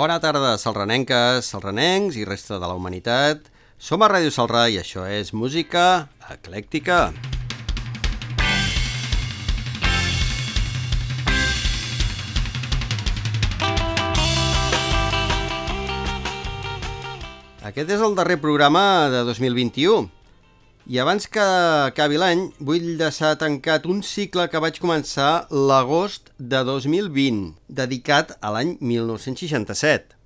Bona tarda, salranenques, salranencs i resta de la humanitat. Som a Ràdio Salrà i això és música eclèctica. Aquest és el darrer programa de 2021 i abans que acabi l'any vull deixar tancat un cicle que vaig començar l'agost de 2020, dedicat a l'any 1967.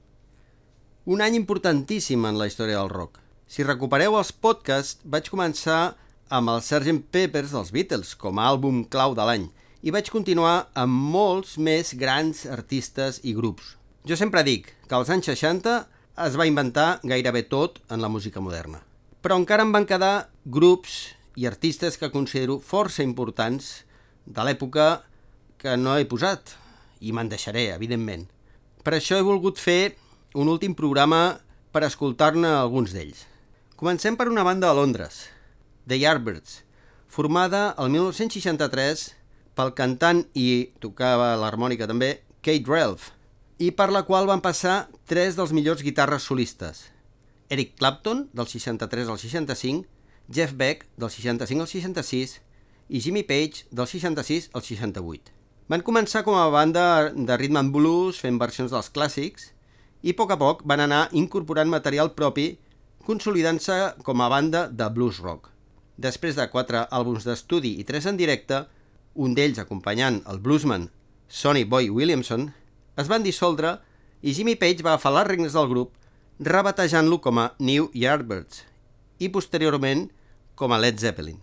Un any importantíssim en la història del rock. Si recupereu els podcasts, vaig començar amb el Sgt. Peppers dels Beatles com a àlbum clau de l'any i vaig continuar amb molts més grans artistes i grups. Jo sempre dic que als anys 60 es va inventar gairebé tot en la música moderna. Però encara em van quedar grups i artistes que considero força importants de l'època que no he posat, i me'n deixaré, evidentment. Per això he volgut fer un últim programa per escoltar-ne alguns d'ells. Comencem per una banda de Londres, The Yardbirds, formada el 1963 pel cantant i tocava l'harmònica també Kate Ralph, i per la qual van passar tres dels millors guitarres solistes. Eric Clapton, del 63 al 65, Jeff Beck, del 65 al 66, i Jimmy Page, del 66 al 68. Van començar com a banda de rhythm and blues fent versions dels clàssics i a poc a poc van anar incorporant material propi consolidant-se com a banda de blues rock. Després de quatre àlbums d'estudi i tres en directe, un d'ells acompanyant el bluesman Sonny Boy Williamson, es van dissoldre i Jimmy Page va agafar les regnes del grup rebatejant-lo com a New Yardbirds i posteriorment com a Led Zeppelin.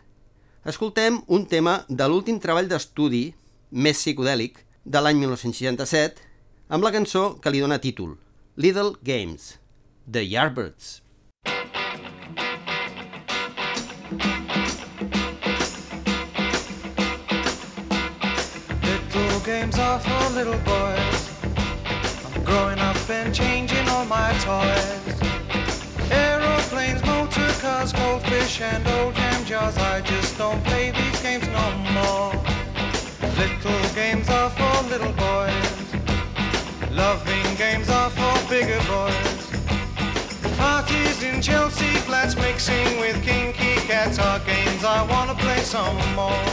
Escoltem un tema de l'últim treball d'estudi més psicodèlic de l'any 1967 amb la cançó que li dona títol Little Games, The Yardbirds. Little games are for little boys. I'm growing up and changing all my toys. Motor cars, goldfish, and old jam jars. I just don't play these games no more. Little games are for little boys. Loving games are for bigger boys. Parties in Chelsea flats mixing with kinky cats are games I wanna play some more.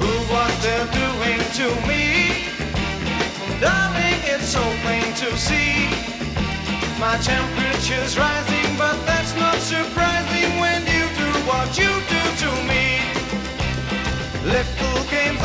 Who what they're doing to me? Darling, it's so plain to see. My temperature's rising, but that's not surprising when you do what you do to me. Little games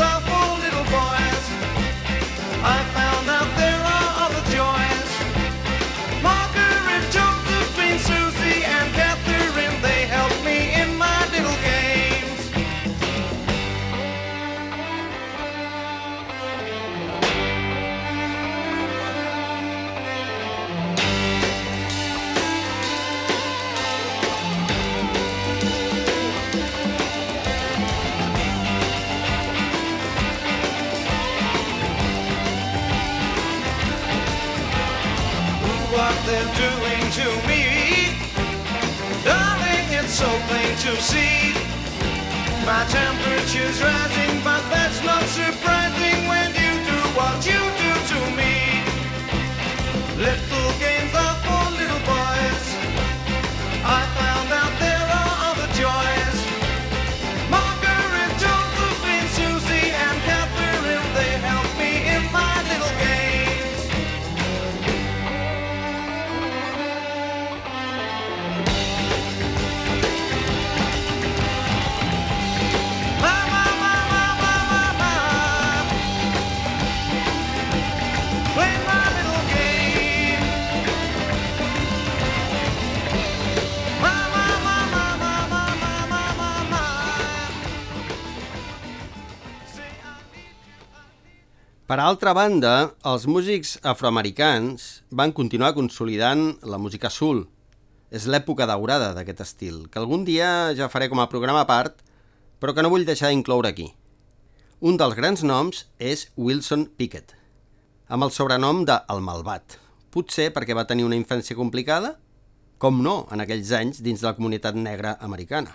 see. My temperature's rising, but that's not surprising Per altra banda, els músics afroamericans van continuar consolidant la música soul. És l'època daurada d'aquest estil, que algun dia ja faré com a programa a part, però que no vull deixar d'incloure aquí. Un dels grans noms és Wilson Pickett, amb el sobrenom de El Malvat. Potser perquè va tenir una infància complicada? Com no, en aquells anys dins de la comunitat negra americana.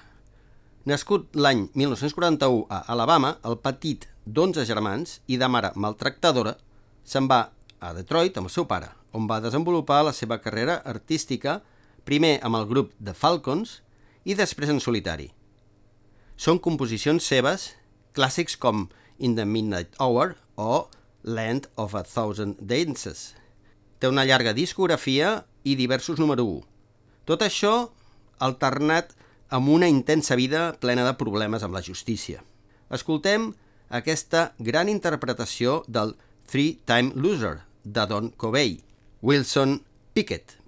Nascut l'any 1941 a Alabama, el petit d'11 germans i de mare maltractadora, se'n va a Detroit amb el seu pare, on va desenvolupar la seva carrera artística, primer amb el grup The Falcons i després en solitari. Són composicions seves, clàssics com In the Midnight Hour o Land of a Thousand Dances. Té una llarga discografia i diversos número 1. Tot això alternat amb una intensa vida plena de problemes amb la justícia. Escoltem aquesta gran interpretació del Three Time Loser de Don Covey, Wilson Pickett.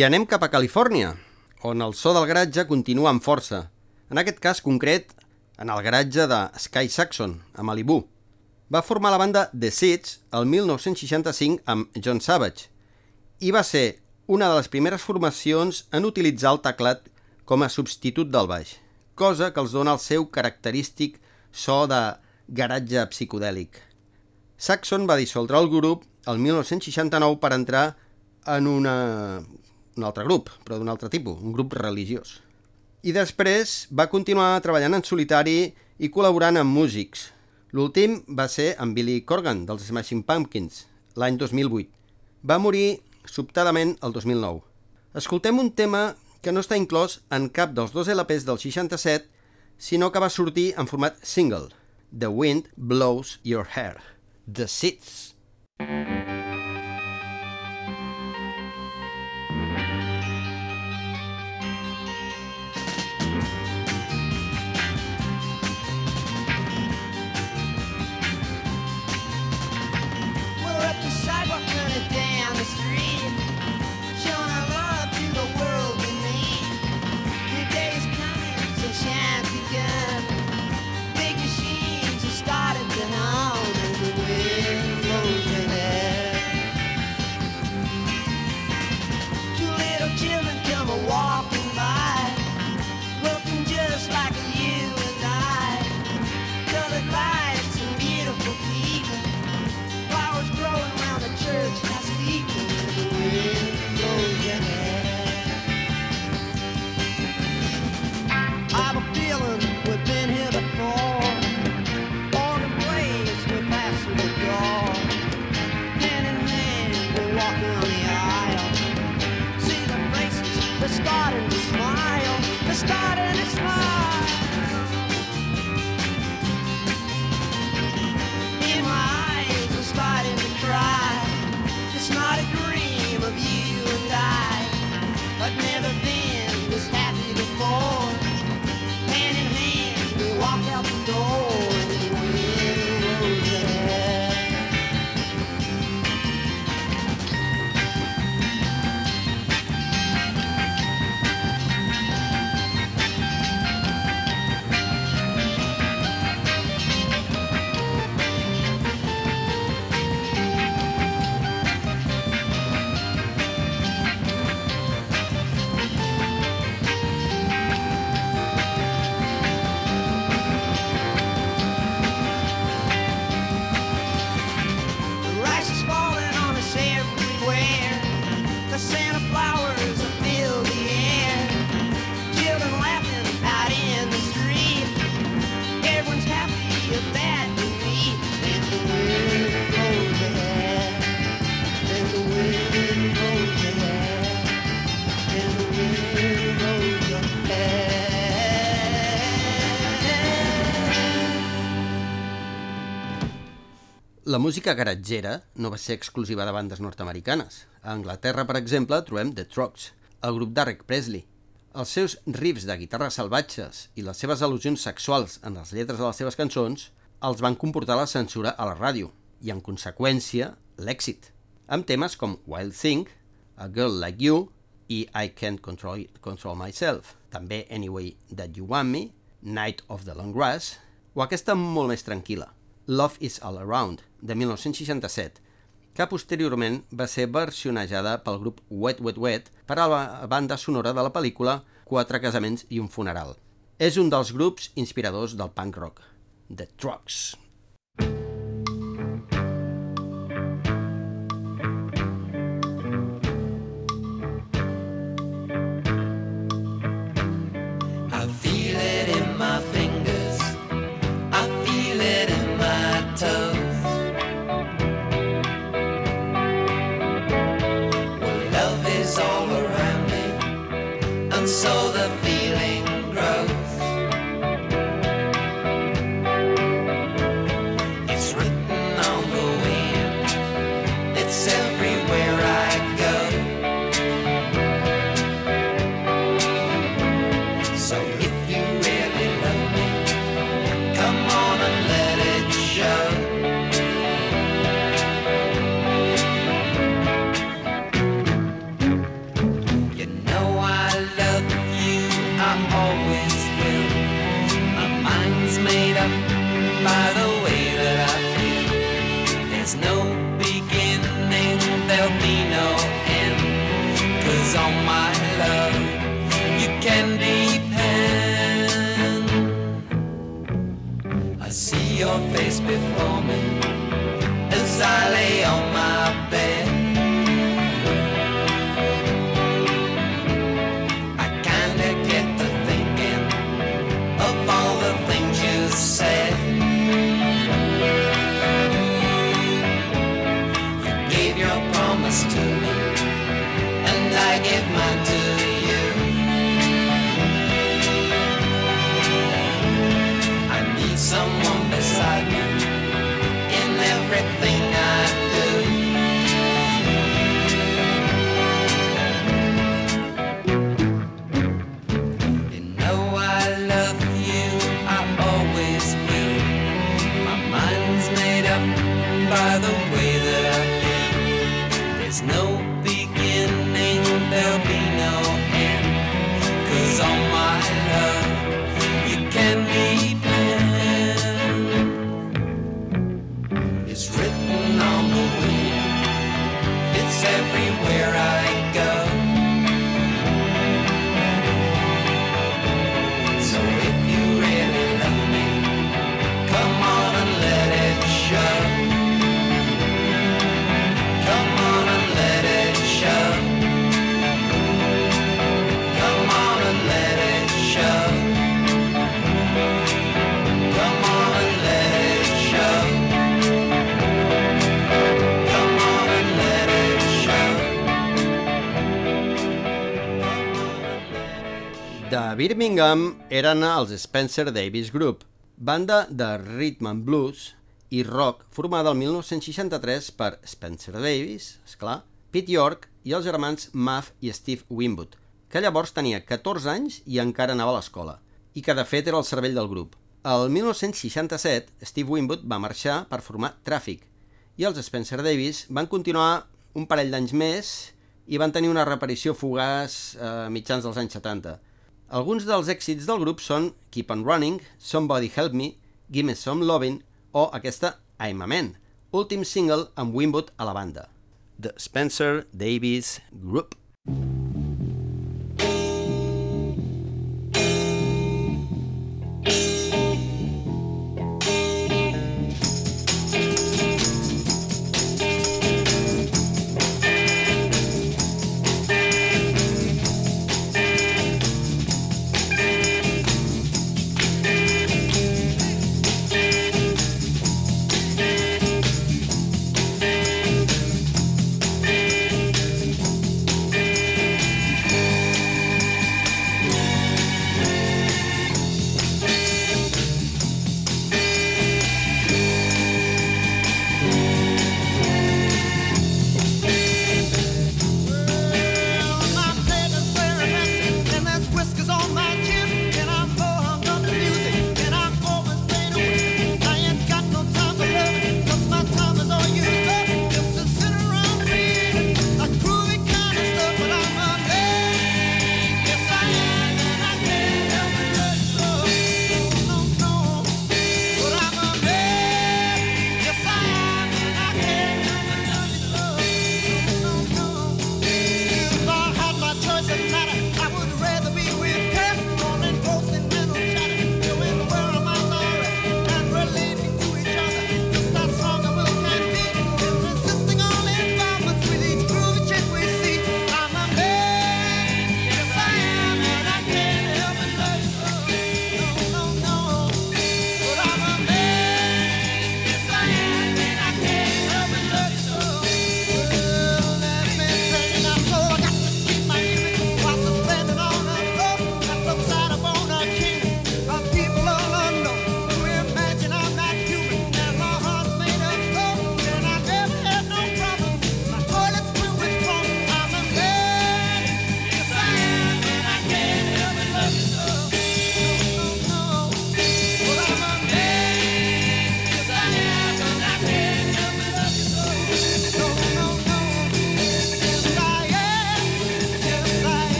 I anem cap a Califòrnia, on el so del garatge continua amb força. En aquest cas concret, en el garatge de Sky Saxon, a Malibu. Va formar la banda The Seeds el 1965 amb John Savage i va ser una de les primeres formacions en utilitzar el teclat com a substitut del baix, cosa que els dona el seu característic so de garatge psicodèlic. Saxon va dissoldre el grup el 1969 per entrar en una, un altre grup, però d'un altre tipus, un grup religiós. I després va continuar treballant en solitari i col·laborant amb músics. L'últim va ser amb Billy Corgan, dels Smashing Pumpkins, l'any 2008. Va morir sobtadament el 2009. Escoltem un tema que no està inclòs en cap dels dos LPs del 67, sinó que va sortir en format single, The Wind Blows Your Hair, The Seeds. We're música garatgera no va ser exclusiva de bandes nord-americanes. A Anglaterra, per exemple, trobem The Trucks, el grup d'Arrec Presley. Els seus riffs de guitarra salvatges i les seves al·lusions sexuals en les lletres de les seves cançons els van comportar la censura a la ràdio i, en conseqüència, l'èxit, amb temes com Wild Thing, A Girl Like You i I Can't Control, Control Myself, també Anyway That You Want Me, Night of the Long Grass, o aquesta molt més tranquil·la, Love is All Around, de 1967, que posteriorment va ser versionejada pel grup Wet Wet Wet per a la banda sonora de la pel·lícula Quatre casaments i un funeral. És un dels grups inspiradors del punk rock, The Trucks. Birmingham eren els Spencer Davis Group, banda de rhythm and blues i rock formada el 1963 per Spencer Davis, és clar, Pete York i els germans Muff i Steve Winwood, que llavors tenia 14 anys i encara anava a l'escola, i que de fet era el cervell del grup. El 1967, Steve Winwood va marxar per formar Traffic, i els Spencer Davis van continuar un parell d'anys més i van tenir una reparició fugaç a mitjans dels anys 70. Alguns dels èxits del grup són Keep on Running, Somebody Help Me, Gimme Some Lovin' o aquesta I'm a Man, últim single amb Winwood a la banda. The Spencer Davis Group.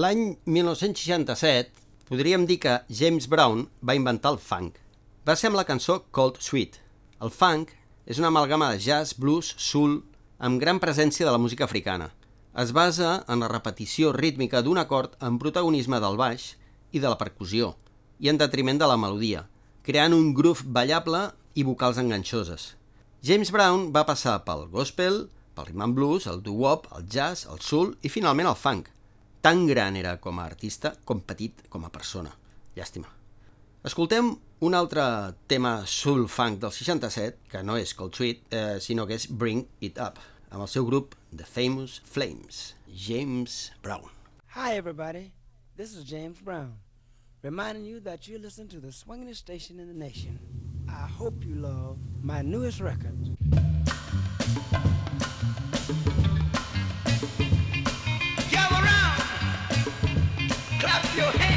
L'any 1967 podríem dir que James Brown va inventar el funk. Va ser amb la cançó Cold Sweet. El funk és una amalgama de jazz, blues, soul, amb gran presència de la música africana. Es basa en la repetició rítmica d'un acord amb protagonisme del baix i de la percussió, i en detriment de la melodia, creant un groove ballable i vocals enganxoses. James Brown va passar pel gospel, pel rhythm and blues, el doo-wop, el jazz, el soul i finalment el funk. Tan gran era com a artista com petit com a persona. Llàstima. Escoltem un altre tema soul funk del 67, que no és Cold Sweet, eh, sinó que és Bring It Up, amb el seu grup The Famous Flames, James Brown. Hi, everybody. This is James Brown, reminding you that you're listening to the swingingest station in the nation. I hope you love my newest record. Your hands,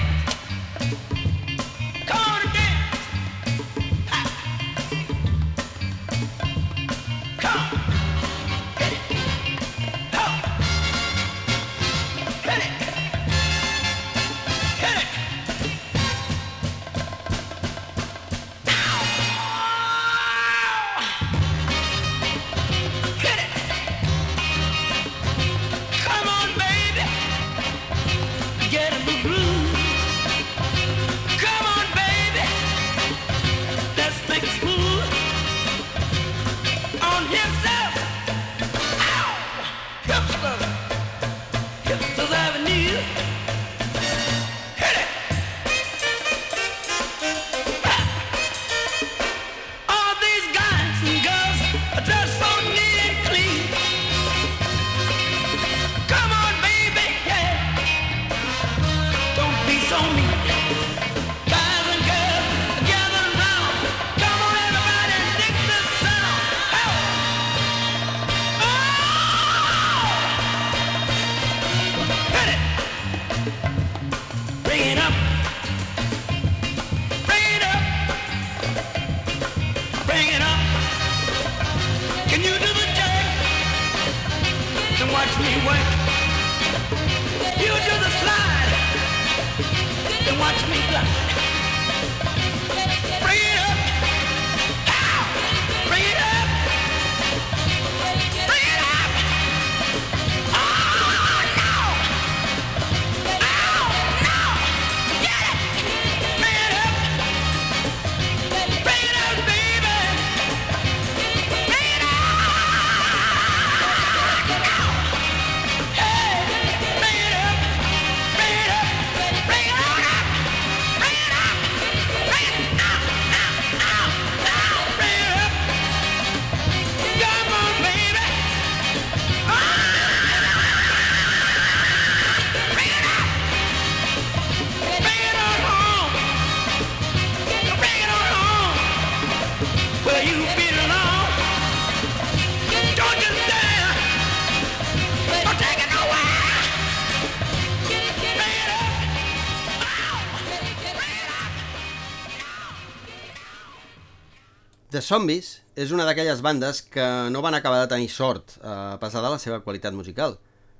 Zombies és una d'aquelles bandes que no van acabar de tenir sort, a pesar de la seva qualitat musical.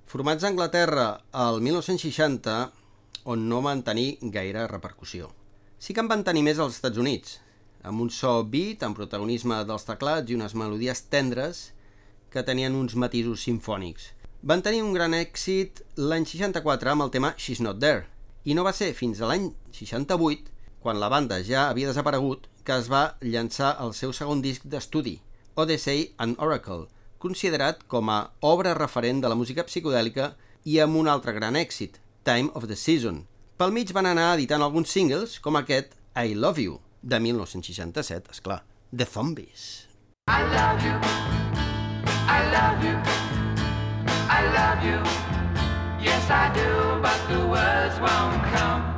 Formats a Anglaterra al 1960, on no van tenir gaire repercussió. Sí que en van tenir més als Estats Units, amb un so beat, amb protagonisme dels teclats i unes melodies tendres que tenien uns matisos sinfònics. Van tenir un gran èxit l'any 64 amb el tema She's Not There, i no va ser fins a l'any 68, quan la banda ja havia desaparegut, que es va llançar el seu segon disc d'estudi, Odyssey and Oracle, considerat com a obra referent de la música psicodèlica i amb un altre gran èxit, Time of the Season. Pel mig van anar editant alguns singles, com aquest I Love You, de 1967, és clar, The Zombies. I love you. I love you. I love you. Yes, I do, but the words won't come.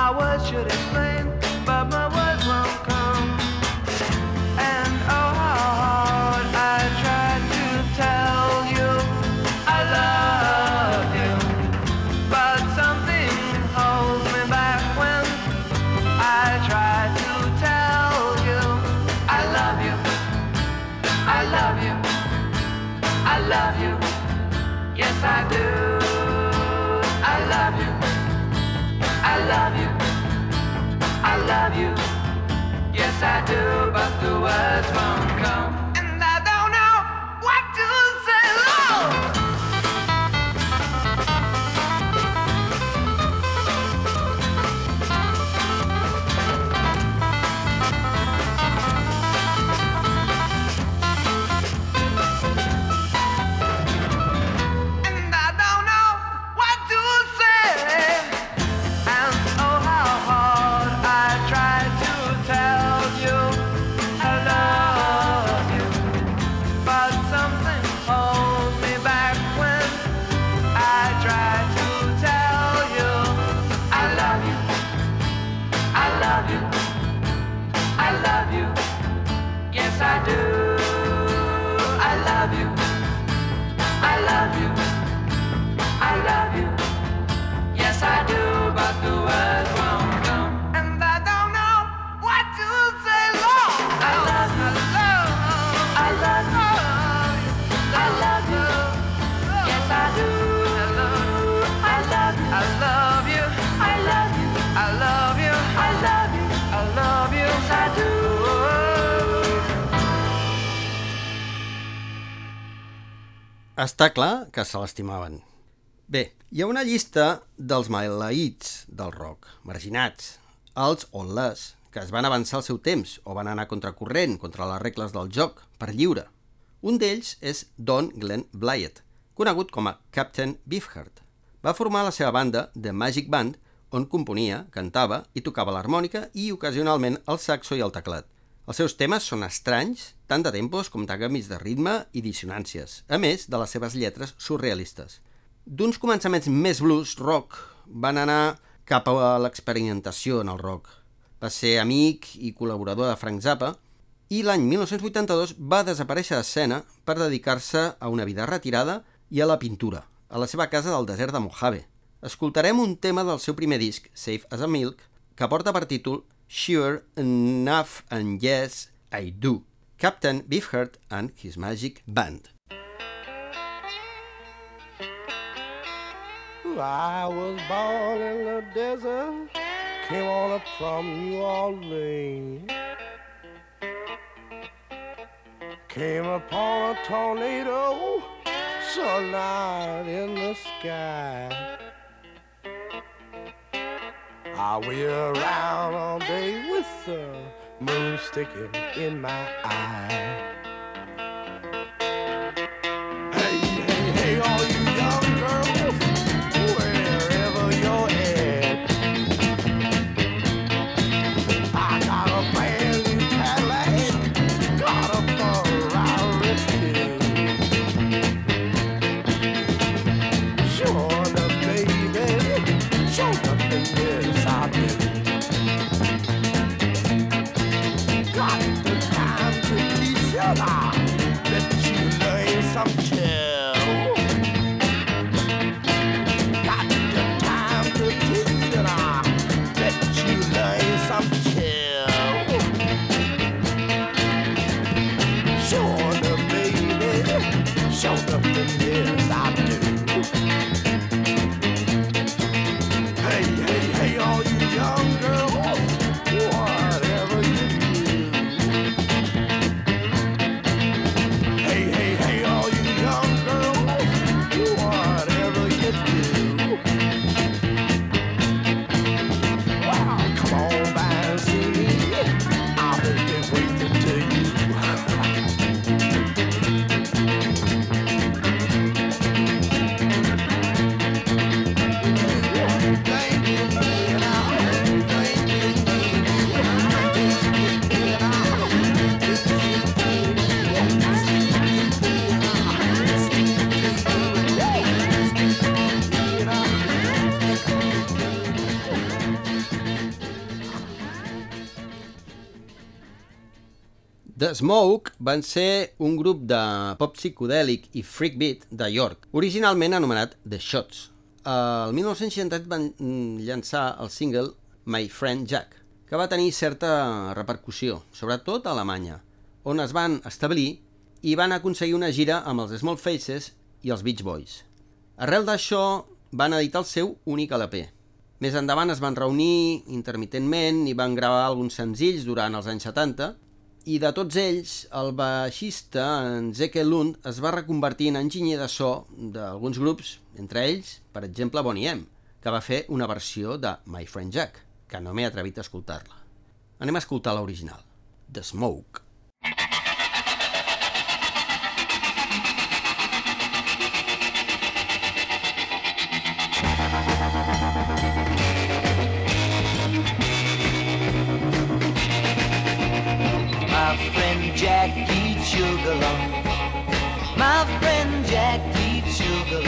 My words should explain, but my words won't come. And oh, how hard I to tell you I love you. But something holds me back when I try to tell you I love you. I love you. I love you. Yes, I do. Love you. Yes, I do. But the words Està clar que se l'estimaven. Bé, hi ha una llista dels maleïts del rock, marginats, els o les, que es van avançar al seu temps o van anar contracorrent contra les regles del joc, per lliure. Un d'ells és Don Glenn Blyett, conegut com a Captain Beefheart. Va formar la seva banda The Magic Band, on componia, cantava i tocava l'harmònica i ocasionalment el saxo i el teclat. Els seus temes són estranys, tant de tempos com de canvis de ritme i dissonàncies, a més de les seves lletres surrealistes. D'uns començaments més blues rock van anar cap a l'experimentació en el rock. Va ser amic i col·laborador de Frank Zappa i l'any 1982 va desaparèixer d'escena per dedicar-se a una vida retirada i a la pintura, a la seva casa del desert de Mojave. Escoltarem un tema del seu primer disc, Safe as a Milk, que porta per títol Sure Enough and Yes, I Do, Captain Beefheart and His Magic Band. I was born in the desert, came on up from New Orleans. Came upon a tornado, sunlight in the sky. I wheel around all day with the moon sticking in my eye. Smoke van ser un grup de pop psicodèlic i freak beat de York, originalment anomenat The Shots. El 1968 van mm, llançar el single My Friend Jack, que va tenir certa repercussió, sobretot a Alemanya, on es van establir i van aconseguir una gira amb els Small Faces i els Beach Boys. Arrel d'això, van editar el seu únic LP. Més endavant es van reunir intermitentment i van gravar alguns senzills durant els anys 70 i de tots ells, el baixista, en Zeke Lund, es va reconvertir en enginyer de so d'alguns grups, entre ells, per exemple, Bonnie M, que va fer una versió de My Friend Jack, que no m'he atrevit a escoltar-la. Anem a escoltar l'original, The Smoke. Eats sugar long. My friend Jack eats sugar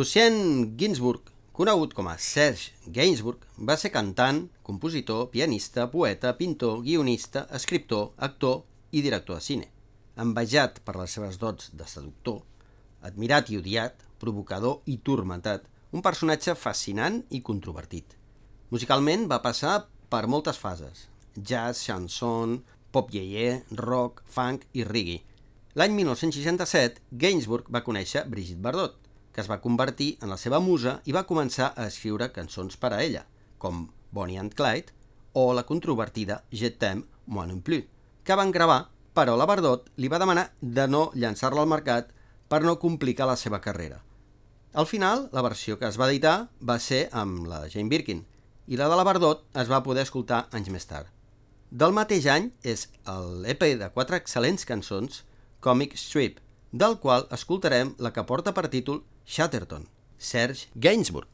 Lucien Ginsburg, conegut com a Serge Gainsbourg, va ser cantant, compositor, pianista, poeta, pintor, guionista, escriptor, actor i director de cine. Envejat per les seves dots de seductor, admirat i odiat, provocador i turmentat, un personatge fascinant i controvertit. Musicalment va passar per moltes fases, jazz, chanson, pop yeye, rock, funk i reggae. L'any 1967, Gainsbourg va conèixer Brigitte Bardot, que es va convertir en la seva musa i va començar a escriure cançons per a ella, com Bonnie and Clyde o la controvertida Je t'aime, moi non plus, que van gravar, però la Bardot li va demanar de no llançar-la al mercat per no complicar la seva carrera. Al final, la versió que es va editar va ser amb la Jane Birkin, i la de la Bardot es va poder escoltar anys més tard. Del mateix any és l'EP de quatre excel·lents cançons, Comic Strip, del qual escoltarem la que porta per títol Chatterton, Serge Gainsbourg.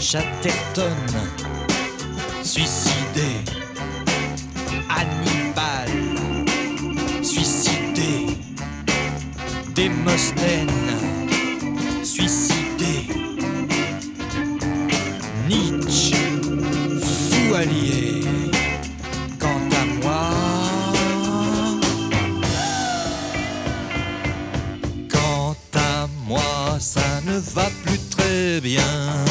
Chatterton, suicidé. Hannibal, suicidé. Démosthène, Quant à moi, quant à moi, ça ne va plus très bien.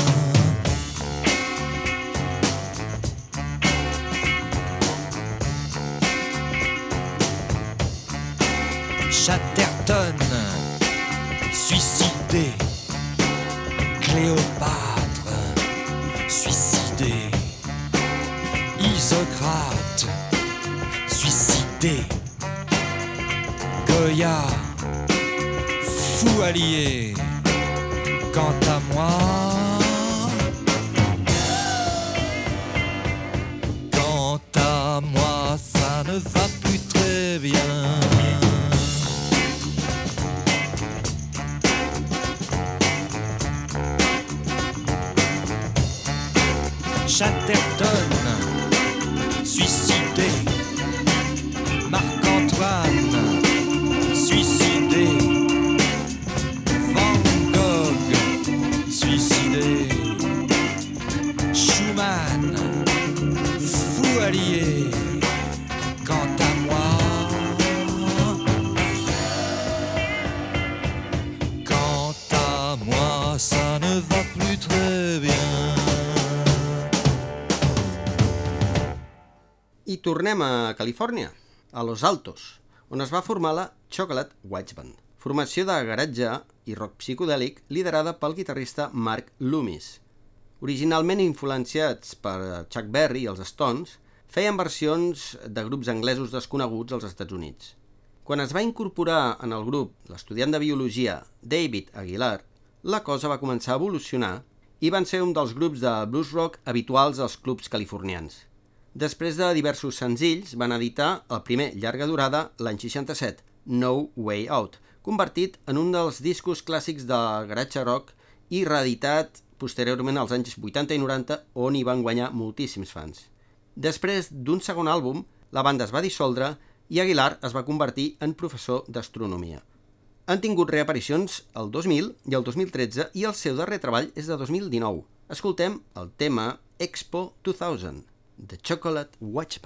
Goya, fou allié. Quant à moi, quant à moi, ça ne va plus très bien. Chatterton, suicidé. Tornem a Califòrnia, a Los Altos, on es va formar la Chocolate Watch Band, formació de garatge i rock psicodèlic liderada pel guitarrista Mark Loomis. Originalment influenciats per Chuck Berry i els Stones, feien versions de grups anglesos desconeguts als Estats Units. Quan es va incorporar en el grup l'estudiant de biologia David Aguilar, la cosa va començar a evolucionar i van ser un dels grups de blues rock habituals als clubs californians. Després de diversos senzills, van editar el primer llarga durada l'any 67, No Way Out, convertit en un dels discos clàssics de garatge rock i reeditat posteriorment als anys 80 i 90, on hi van guanyar moltíssims fans. Després d'un segon àlbum, la banda es va dissoldre i Aguilar es va convertir en professor d'astronomia. Han tingut reaparicions el 2000 i el 2013 i el seu darrer treball és de 2019. Escoltem el tema Expo 2000, The Chocolate Watch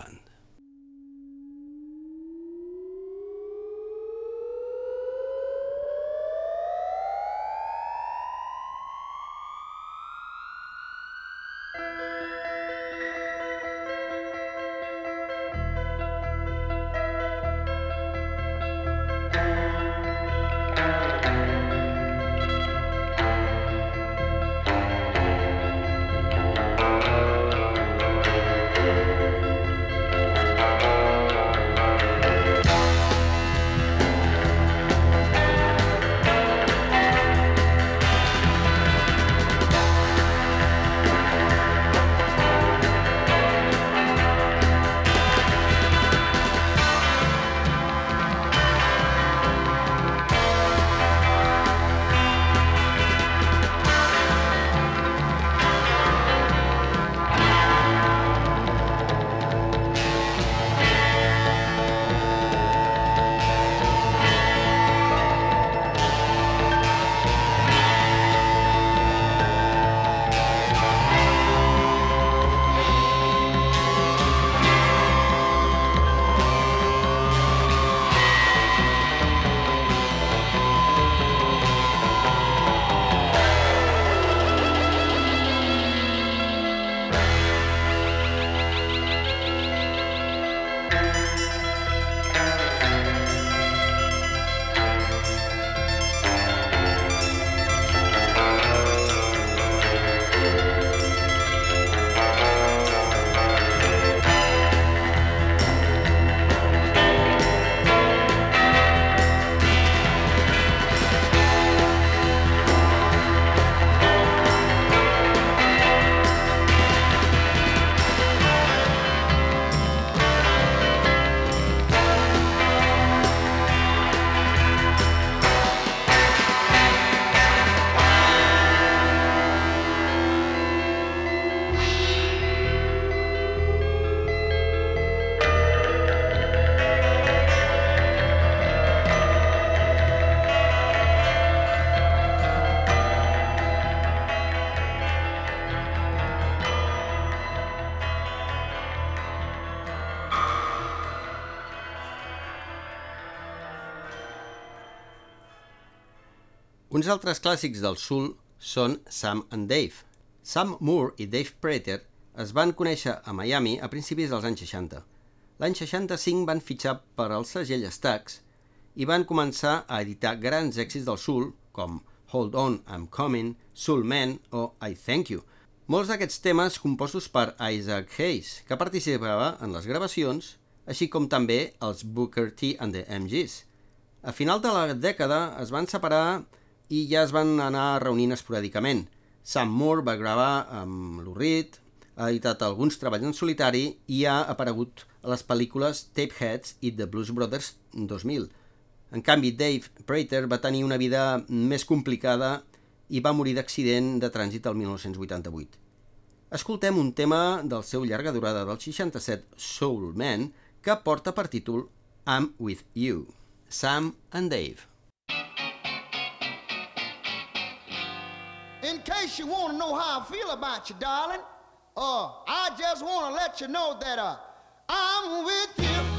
Uns altres clàssics del soul són Sam and Dave. Sam Moore i Dave Prater es van conèixer a Miami a principis dels anys 60. L'any 65 van fitxar per al segell Stax i van començar a editar grans èxits del soul com Hold On, I'm Coming, Soul Man o I Thank You. Molts d'aquests temes compostos per Isaac Hayes, que participava en les gravacions, així com també els Booker T and the MGs. A final de la dècada es van separar i ja es van anar reunint esporàdicament. Sam Moore va gravar amb Reed, ha editat alguns treballs en solitari i ha aparegut a les pel·lícules Tapeheads i The Blues Brothers 2000. En canvi, Dave Prater va tenir una vida més complicada i va morir d'accident de trànsit el 1988. Escoltem un tema del seu llarga durada del 67, Soul Man, que porta per títol I'm With You. Sam and Dave. Case you want to know how I feel about you, darling, uh, I just want to let you know that uh, I'm with you.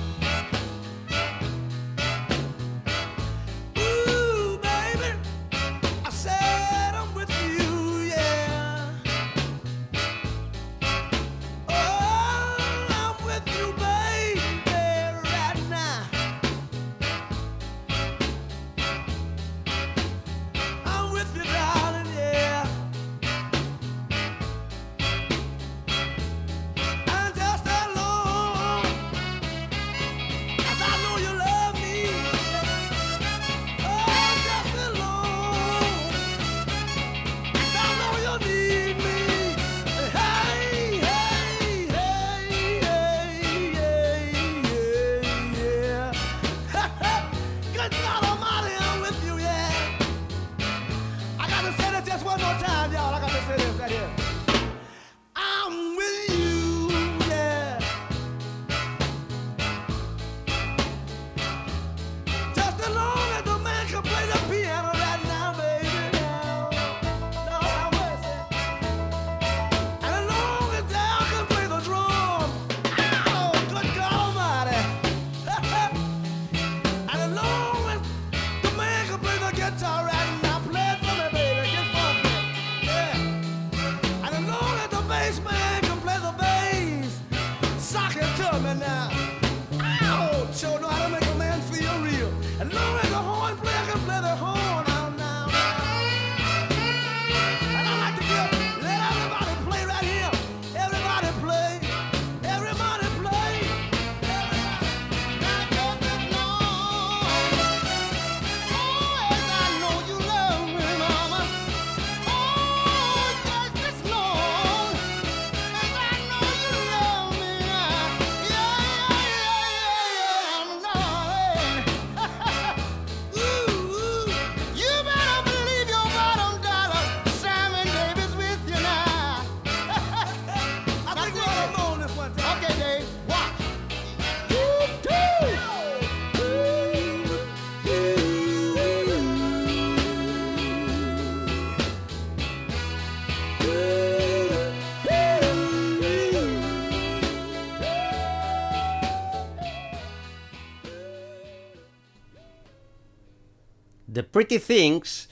Pretty Things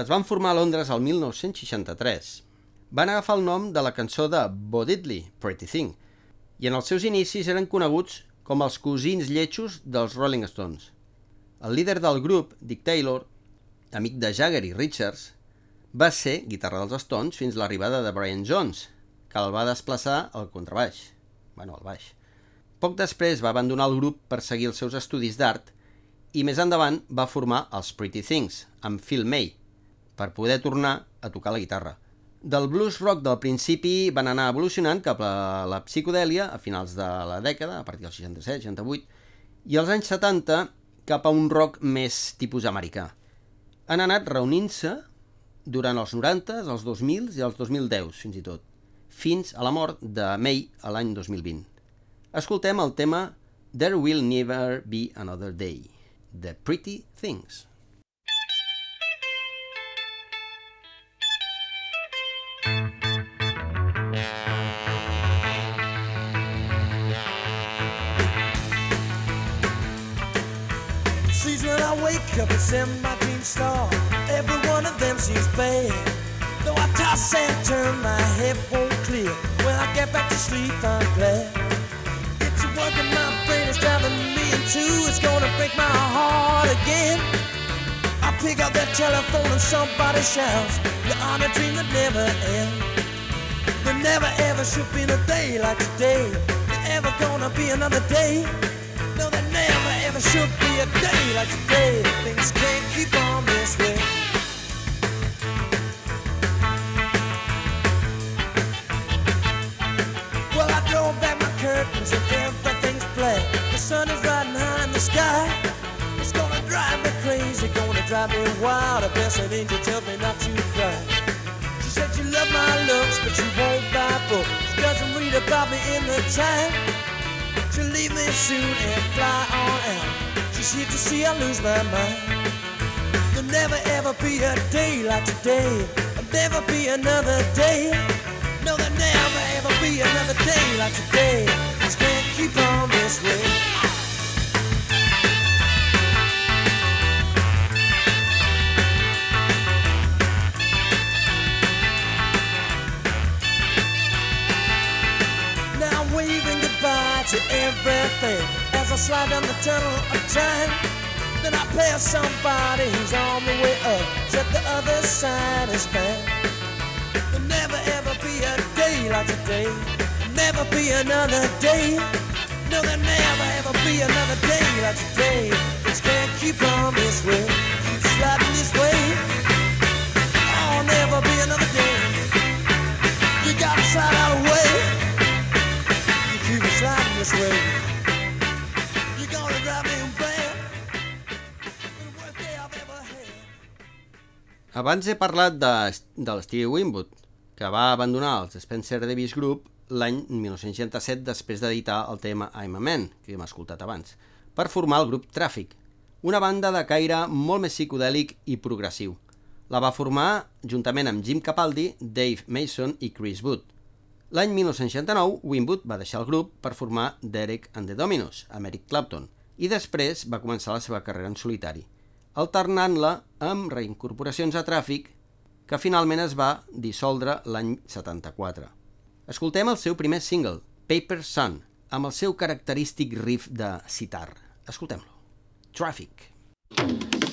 es van formar a Londres el 1963. Van agafar el nom de la cançó de Bo Diddley, Pretty Thing, i en els seus inicis eren coneguts com els cosins lletjos dels Rolling Stones. El líder del grup, Dick Taylor, amic de Jagger i Richards, va ser guitarra dels Stones fins l'arribada de Brian Jones, que el va desplaçar al contrabaix, bueno, al baix. Poc després va abandonar el grup per seguir els seus estudis d'art i més endavant va formar els Pretty Things, amb Phil May, per poder tornar a tocar la guitarra. Del blues rock del principi van anar evolucionant cap a la psicodèlia a finals de la dècada, a partir del 67, 68, i als anys 70 cap a un rock més tipus americà. Han anat reunint-se durant els 90, els 2000 i els 2010, fins i tot, fins a la mort de May a l'any 2020. Escoltem el tema There Will Never Be Another Day, The Pretty Things. Sees when I wake up and send my dream star every one of them seems bad. Though I toss and turn, my head won't clear. When I get back to sleep, I'm glad. Working my brain, it's driving me in two. It's gonna break my heart again. I pick up that telephone and somebody shouts, You're on a dream that never ends. There never ever should be a day like today. There ever gonna be another day. No, there never ever should be a day like today. Things can't keep on this way. Well, I drove back my curtains and. The sun is riding high in the sky. It's gonna drive me crazy, gonna drive me wild. I A blessed angel tells me not to cry. She said she loved my looks, but she won't buy books. She doesn't read about me in the time. She'll leave me soon and fly on out. She's here to see I lose my mind. There'll never ever be a day like today. There'll never be another day. No, there'll never ever be another day like today. Can't keep on this way. Now waving goodbye to everything as I slide down the tunnel of time. Then I pass somebody who's on the way up. Said the other side is bad. There'll never ever be a day like today. Never be another day. No, there'll never ever be another day like today. Just can't keep on this way. Keep sliding this way. Oh, never be another day. You gotta slide out of way. You keep sliding this way. Abans he parlat de, de l'Stevie Winwood, que va abandonar els Spencer Davis Group l'any 1967 després d'editar el tema I'm a Man, que hem escoltat abans, per formar el grup Traffic, una banda de caire molt més psicodèlic i progressiu. La va formar juntament amb Jim Capaldi, Dave Mason i Chris Wood. L'any 1969, Winwood va deixar el grup per formar Derek and the Dominos, amb Eric Clapton, i després va començar la seva carrera en solitari, alternant-la amb reincorporacions a Tràfic, que finalment es va dissoldre l'any 74. Escoltem el seu primer single, Paper Sun, amb el seu característic riff de sitar. Escoltem-lo. Traffic. So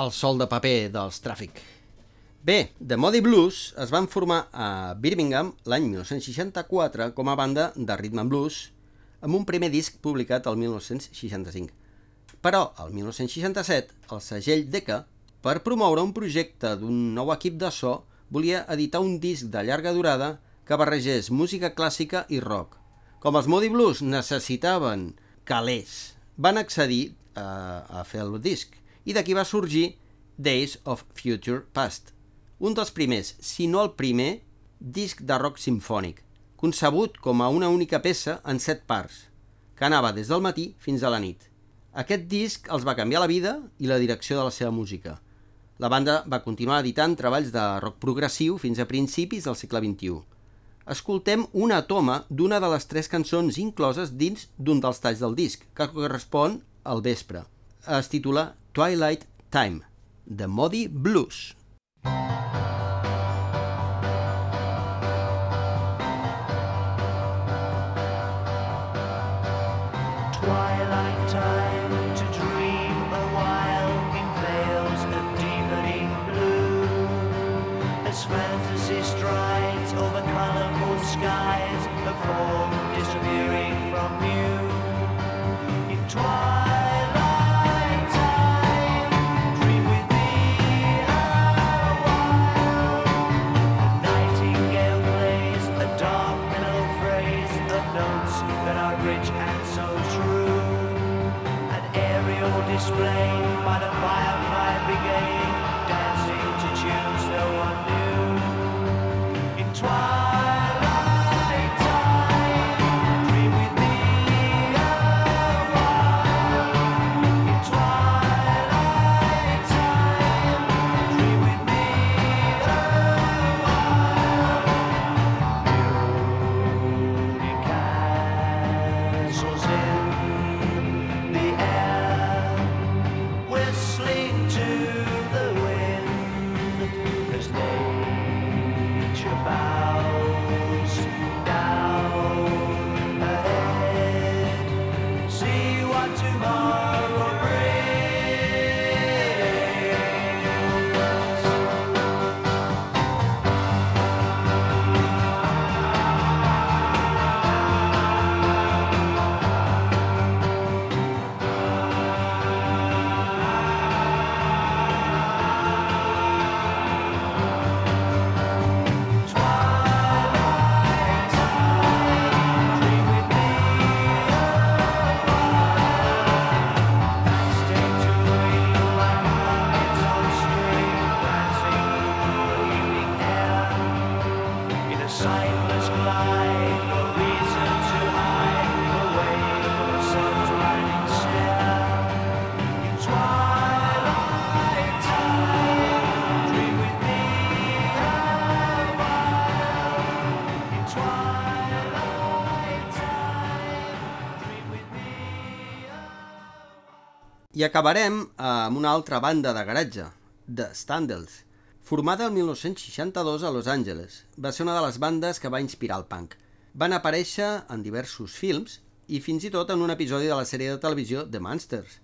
el sol de paper dels tràfic. Bé, The Muddy Blues es van formar a Birmingham l'any 1964 com a banda de rhythm and blues amb un primer disc publicat el 1965. Però, el 1967, el segell Decca, per promoure un projecte d'un nou equip de so, volia editar un disc de llarga durada que barregés música clàssica i rock. Com els Moody Blues necessitaven calés, van accedir a, a fer el disc i d'aquí va sorgir Days of Future Past, un dels primers, si no el primer, disc de rock simfònic, concebut com a una única peça en set parts, que anava des del matí fins a la nit. Aquest disc els va canviar la vida i la direcció de la seva música. La banda va continuar editant treballs de rock progressiu fins a principis del segle XXI. Escoltem una toma d'una de les tres cançons incloses dins d'un dels talls del disc, que correspon al vespre. Es titula Twilight Time, The Modi Blues. Twilight I acabarem amb una altra banda de garatge, The Standells. Formada el 1962 a Los Angeles, va ser una de les bandes que va inspirar el punk. Van aparèixer en diversos films i fins i tot en un episodi de la sèrie de televisió The Monsters.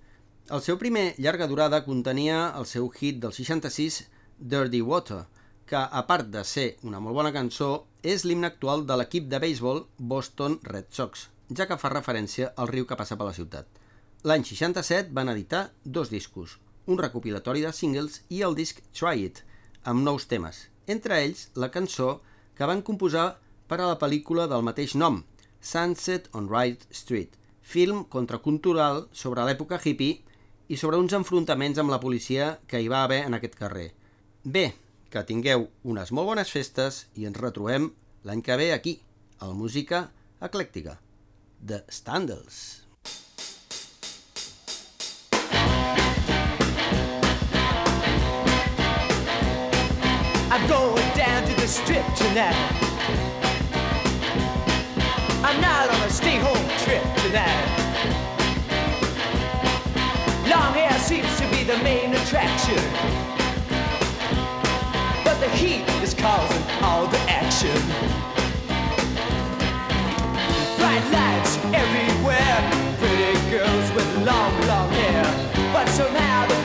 El seu primer llarga durada contenia el seu hit del 66, Dirty Water, que, a part de ser una molt bona cançó, és l'himne actual de l'equip de béisbol Boston Red Sox, ja que fa referència al riu que passa per la ciutat. L'any 67 van editar dos discos, un recopilatori de singles i el disc Try It, amb nous temes, entre ells la cançó que van composar per a la pel·lícula del mateix nom, Sunset on Wright Street, film contracultural sobre l'època hippie i sobre uns enfrontaments amb la policia que hi va haver en aquest carrer. Bé, que tingueu unes molt bones festes i ens retrobem l'any que ve aquí, al Música Eclèctica, de Standells. I'm going down to the strip tonight. I'm not on a stay home trip tonight. Long hair seems to be the main attraction. But the heat is causing all the action. Bright lights everywhere, pretty girls with long, long hair. But somehow the